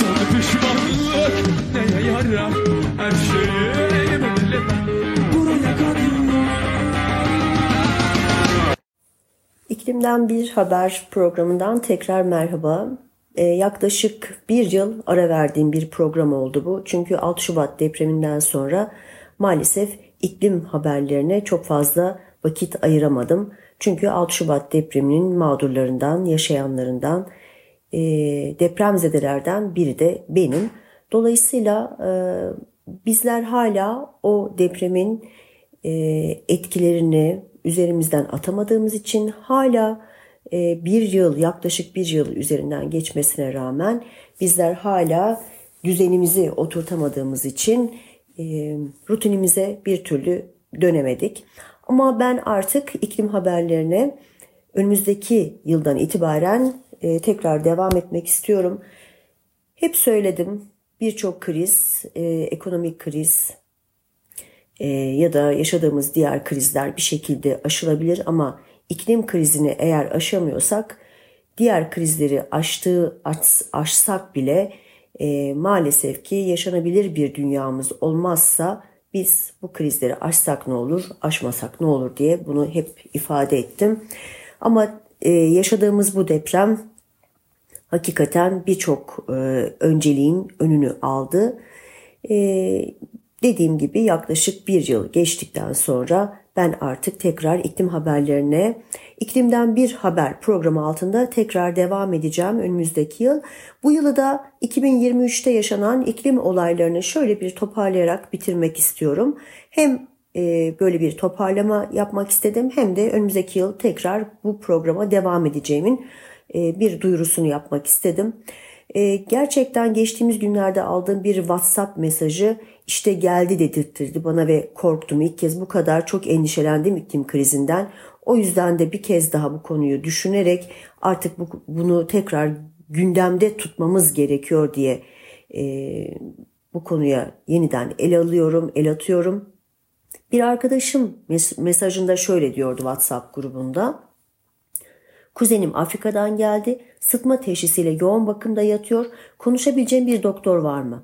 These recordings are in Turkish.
Sonu pişmanlık neye yarar Her şeyi bilmem Buraya kadar İklimden Bir Haber programından tekrar merhaba. Ee, yaklaşık bir yıl ara verdiğim bir program oldu bu. Çünkü 6 Şubat depreminden sonra maalesef iklim haberlerine çok fazla vakit ayıramadım. Çünkü 6 Şubat depreminin mağdurlarından, yaşayanlarından, e, depremzedelerden biri de benim. Dolayısıyla e, bizler hala o depremin e, etkilerini üzerimizden atamadığımız için hala e, bir yıl yaklaşık bir yıl üzerinden geçmesine rağmen bizler hala düzenimizi oturtamadığımız için e, rutinimize bir türlü dönemedik. Ama ben artık iklim haberlerine önümüzdeki yıldan itibaren e, tekrar devam etmek istiyorum. Hep söyledim birçok kriz, e, ekonomik kriz e, ya da yaşadığımız diğer krizler bir şekilde aşılabilir ama iklim krizini eğer aşamıyorsak diğer krizleri aştığı aş, aşsak bile e, maalesef ki yaşanabilir bir dünyamız olmazsa biz bu krizleri aşsak ne olur, aşmasak ne olur diye bunu hep ifade ettim. Ama e, yaşadığımız bu deprem hakikaten birçok e, önceliğin önünü aldı. E, dediğim gibi yaklaşık bir yıl geçtikten sonra ben artık tekrar iklim haberlerine, iklimden bir haber programı altında tekrar devam edeceğim önümüzdeki yıl. Bu yılı da 2023'te yaşanan iklim olaylarını şöyle bir toparlayarak bitirmek istiyorum. Hem e, böyle bir toparlama yapmak istedim hem de önümüzdeki yıl tekrar bu programa devam edeceğimin bir duyurusunu yapmak istedim. E, gerçekten geçtiğimiz günlerde aldığım bir WhatsApp mesajı işte geldi dedirttirdi bana ve korktum. İlk kez bu kadar çok endişelendim iklim krizinden. O yüzden de bir kez daha bu konuyu düşünerek artık bu, bunu tekrar gündemde tutmamız gerekiyor diye e, bu konuya yeniden el alıyorum, el atıyorum. Bir arkadaşım mesajında şöyle diyordu WhatsApp grubunda. Kuzenim Afrika'dan geldi. Sıtma teşhisiyle yoğun bakımda yatıyor. Konuşabileceğim bir doktor var mı?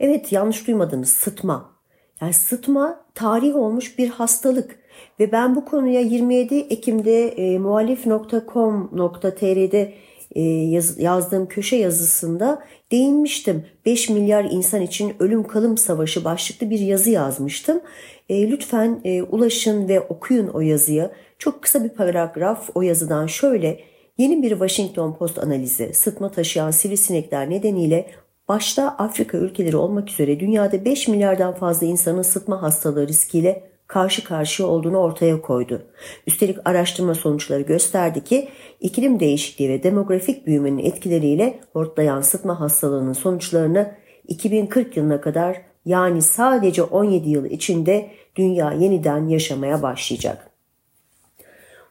Evet yanlış duymadınız sıtma. Yani sıtma tarih olmuş bir hastalık. Ve ben bu konuya 27 Ekim'de e, muhalif.com.tr'de e, yaz, yazdığım köşe yazısında değinmiştim. 5 milyar insan için ölüm kalım savaşı başlıklı bir yazı yazmıştım. E, lütfen e, ulaşın ve okuyun o yazıyı. Çok kısa bir paragraf o yazıdan şöyle Yeni bir Washington Post analizi sıtma taşıyan sivrisinekler nedeniyle başta Afrika ülkeleri olmak üzere dünyada 5 milyardan fazla insanın sıtma hastalığı riskiyle karşı karşıya olduğunu ortaya koydu. Üstelik araştırma sonuçları gösterdi ki iklim değişikliği ve demografik büyümenin etkileriyle hortlayan sıtma hastalığının sonuçlarını 2040 yılına kadar yani sadece 17 yıl içinde dünya yeniden yaşamaya başlayacak.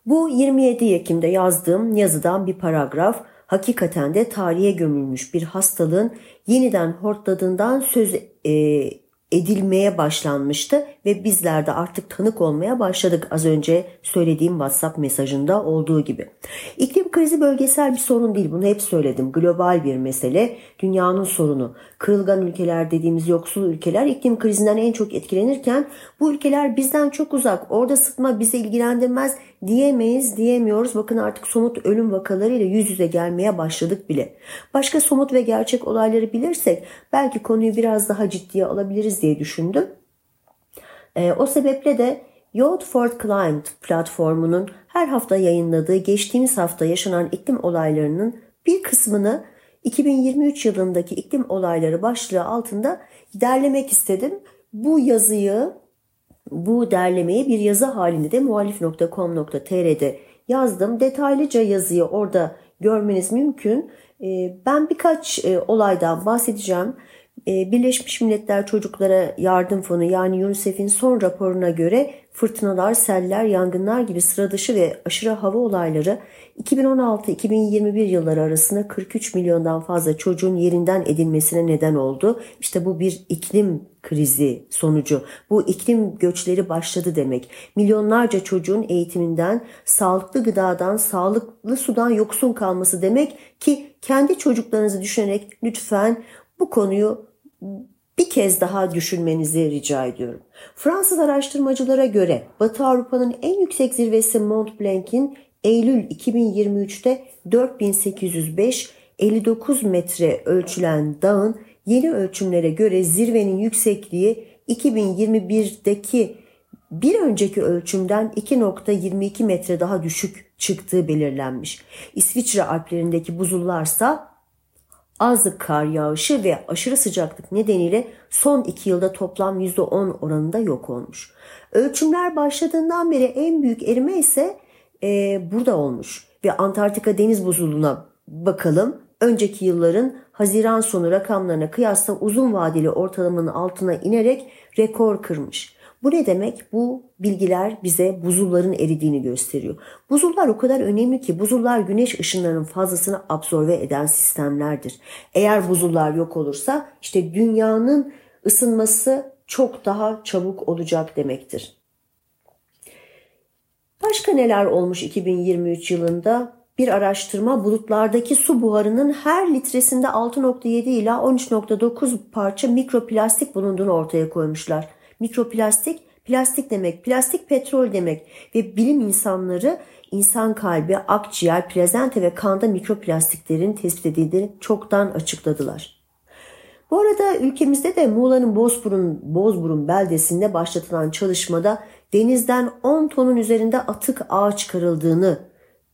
Bu 27 Ekim'de yazdığım yazıdan bir paragraf hakikaten de tarihe gömülmüş bir hastalığın yeniden hortladığından söz e, edilmeye başlanmıştı ve bizler de artık tanık olmaya başladık az önce söylediğim WhatsApp mesajında olduğu gibi. İklim krizi bölgesel bir sorun değil bunu hep söyledim. Global bir mesele, dünyanın sorunu. Kırılgan ülkeler dediğimiz yoksul ülkeler iklim krizinden en çok etkilenirken bu ülkeler bizden çok uzak. Orada sıtma bizi ilgilendirmez diyemeyiz, diyemiyoruz. Bakın artık somut ölüm vakalarıyla yüz yüze gelmeye başladık bile. Başka somut ve gerçek olayları bilirsek belki konuyu biraz daha ciddiye alabiliriz diye düşündüm. E, o sebeple de for Climate platformunun her hafta yayınladığı geçtiğimiz hafta yaşanan iklim olaylarının bir kısmını 2023 yılındaki iklim olayları başlığı altında derlemek istedim. Bu yazıyı, bu derlemeyi bir yazı halinde de muhalif.com.tr'de yazdım. Detaylıca yazıyı orada görmeniz mümkün. Ee, ben birkaç e, olaydan bahsedeceğim. Ee, Birleşmiş Milletler Çocuklara Yardım Fonu yani UNICEF'in son raporuna göre fırtınalar, seller, yangınlar gibi sıradışı ve aşırı hava olayları 2016-2021 yılları arasında 43 milyondan fazla çocuğun yerinden edilmesine neden oldu. İşte bu bir iklim krizi sonucu. Bu iklim göçleri başladı demek. Milyonlarca çocuğun eğitiminden, sağlıklı gıdadan, sağlıklı sudan yoksun kalması demek ki kendi çocuklarınızı düşünerek lütfen Bu konuyu bir kez daha düşünmenizi rica ediyorum. Fransız araştırmacılara göre Batı Avrupa'nın en yüksek zirvesi Mont Blanc'in Eylül 2023'te 4805 59 metre ölçülen dağın yeni ölçümlere göre zirvenin yüksekliği 2021'deki bir önceki ölçümden 2.22 metre daha düşük çıktığı belirlenmiş. İsviçre Alplerindeki buzullarsa az kar yağışı ve aşırı sıcaklık nedeniyle son iki yılda toplam %10 oranında yok olmuş. Ölçümler başladığından beri en büyük erime ise e, burada olmuş. Ve Antarktika deniz buzulluğuna bakalım. Önceki yılların Haziran sonu rakamlarına kıyasla uzun vadeli ortalamanın altına inerek rekor kırmış. Bu ne demek? Bu bilgiler bize buzulların eridiğini gösteriyor. Buzullar o kadar önemli ki buzullar güneş ışınlarının fazlasını absorbe eden sistemlerdir. Eğer buzullar yok olursa işte dünyanın ısınması çok daha çabuk olacak demektir. Başka neler olmuş 2023 yılında? Bir araştırma bulutlardaki su buharının her litresinde 6.7 ila 13.9 parça mikroplastik bulunduğunu ortaya koymuşlar. Mikroplastik, plastik demek, plastik petrol demek ve bilim insanları insan kalbi, akciğer, plazente ve kanda mikroplastiklerin tespit edildiğini çoktan açıkladılar. Bu arada ülkemizde de Muğla'nın Bozburun, Bozburun beldesinde başlatılan çalışmada denizden 10 tonun üzerinde atık ağ çıkarıldığını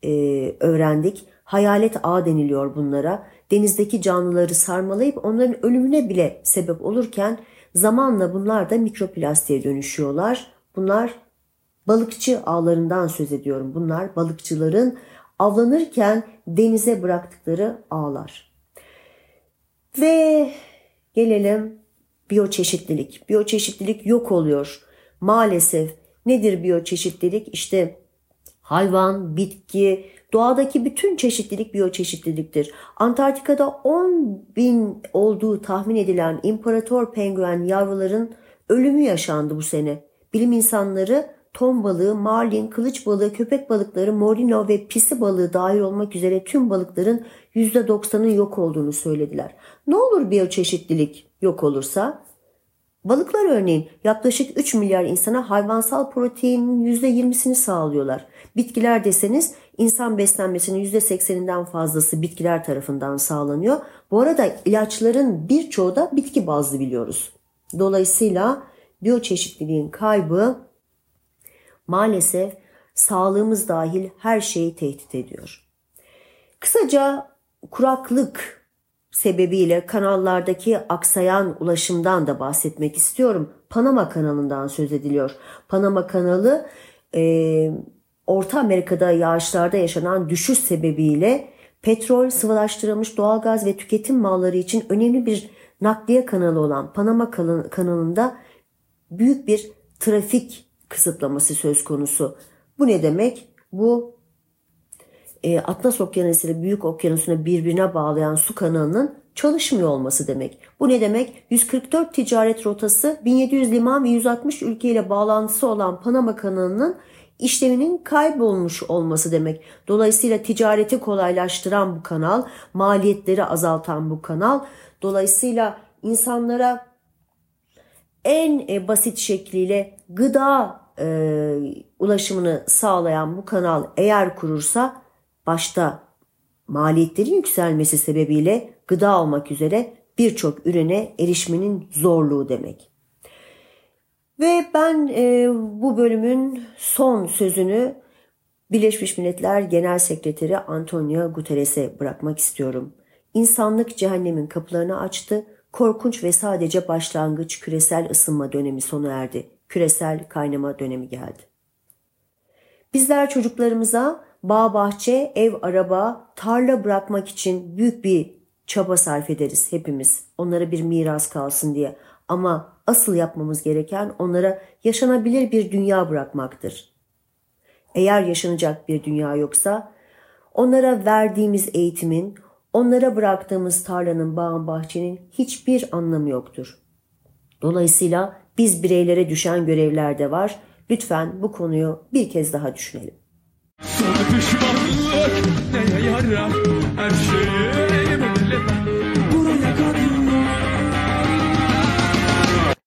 e, öğrendik. Hayalet ağ deniliyor bunlara. Denizdeki canlıları sarmalayıp onların ölümüne bile sebep olurken Zamanla bunlar da mikroplastiğe dönüşüyorlar. Bunlar balıkçı ağlarından söz ediyorum. Bunlar balıkçıların avlanırken denize bıraktıkları ağlar. Ve gelelim biyoçeşitlilik. Biyoçeşitlilik yok oluyor. Maalesef nedir biyoçeşitlilik? İşte hayvan, bitki, Doğadaki bütün çeşitlilik biyoçeşitliliktir. Antarktika'da 10 bin olduğu tahmin edilen imparator penguen yavruların ölümü yaşandı bu sene. Bilim insanları ton balığı, marlin, kılıç balığı, köpek balıkları, morino ve pisi balığı dahil olmak üzere tüm balıkların %90'ın yok olduğunu söylediler. Ne olur biyoçeşitlilik yok olursa? Balıklar örneğin yaklaşık 3 milyar insana hayvansal proteinin %20'sini sağlıyorlar. Bitkiler deseniz insan beslenmesinin %80'inden fazlası bitkiler tarafından sağlanıyor. Bu arada ilaçların birçoğu da bitki bazlı biliyoruz. Dolayısıyla biyoçeşitliliğin kaybı maalesef sağlığımız dahil her şeyi tehdit ediyor. Kısaca kuraklık sebebiyle kanallardaki aksayan ulaşımdan da bahsetmek istiyorum. Panama kanalından söz ediliyor. Panama kanalı e, Orta Amerika'da yağışlarda yaşanan düşüş sebebiyle petrol, sıvılaştırılmış doğalgaz ve tüketim malları için önemli bir nakliye kanalı olan Panama kanalında büyük bir trafik kısıtlaması söz konusu. Bu ne demek? Bu e, Atlas Okyanusu ile Büyük Okyanusu'nu birbirine bağlayan su kanalının çalışmıyor olması demek. Bu ne demek? 144 ticaret rotası, 1700 liman ve 160 ülke ile bağlantısı olan Panama kanalının işleminin kaybolmuş olması demek. Dolayısıyla ticareti kolaylaştıran bu kanal, maliyetleri azaltan bu kanal, dolayısıyla insanlara en e, basit şekliyle gıda e, ulaşımını sağlayan bu kanal eğer kurursa başta maliyetlerin yükselmesi sebebiyle gıda almak üzere birçok ürüne erişmenin zorluğu demek. Ve ben e, bu bölümün son sözünü Birleşmiş Milletler Genel Sekreteri Antonio Guterres'e bırakmak istiyorum. İnsanlık cehennemin kapılarını açtı. Korkunç ve sadece başlangıç küresel ısınma dönemi sona erdi. Küresel kaynama dönemi geldi. Bizler çocuklarımıza bağ bahçe, ev araba, tarla bırakmak için büyük bir çaba sarf ederiz hepimiz. Onlara bir miras kalsın diye. Ama asıl yapmamız gereken onlara yaşanabilir bir dünya bırakmaktır. Eğer yaşanacak bir dünya yoksa onlara verdiğimiz eğitimin, onlara bıraktığımız tarlanın, bağın, bahçenin hiçbir anlamı yoktur. Dolayısıyla biz bireylere düşen görevler de var. Lütfen bu konuyu bir kez daha düşünelim. Son pişmanlık neye yarar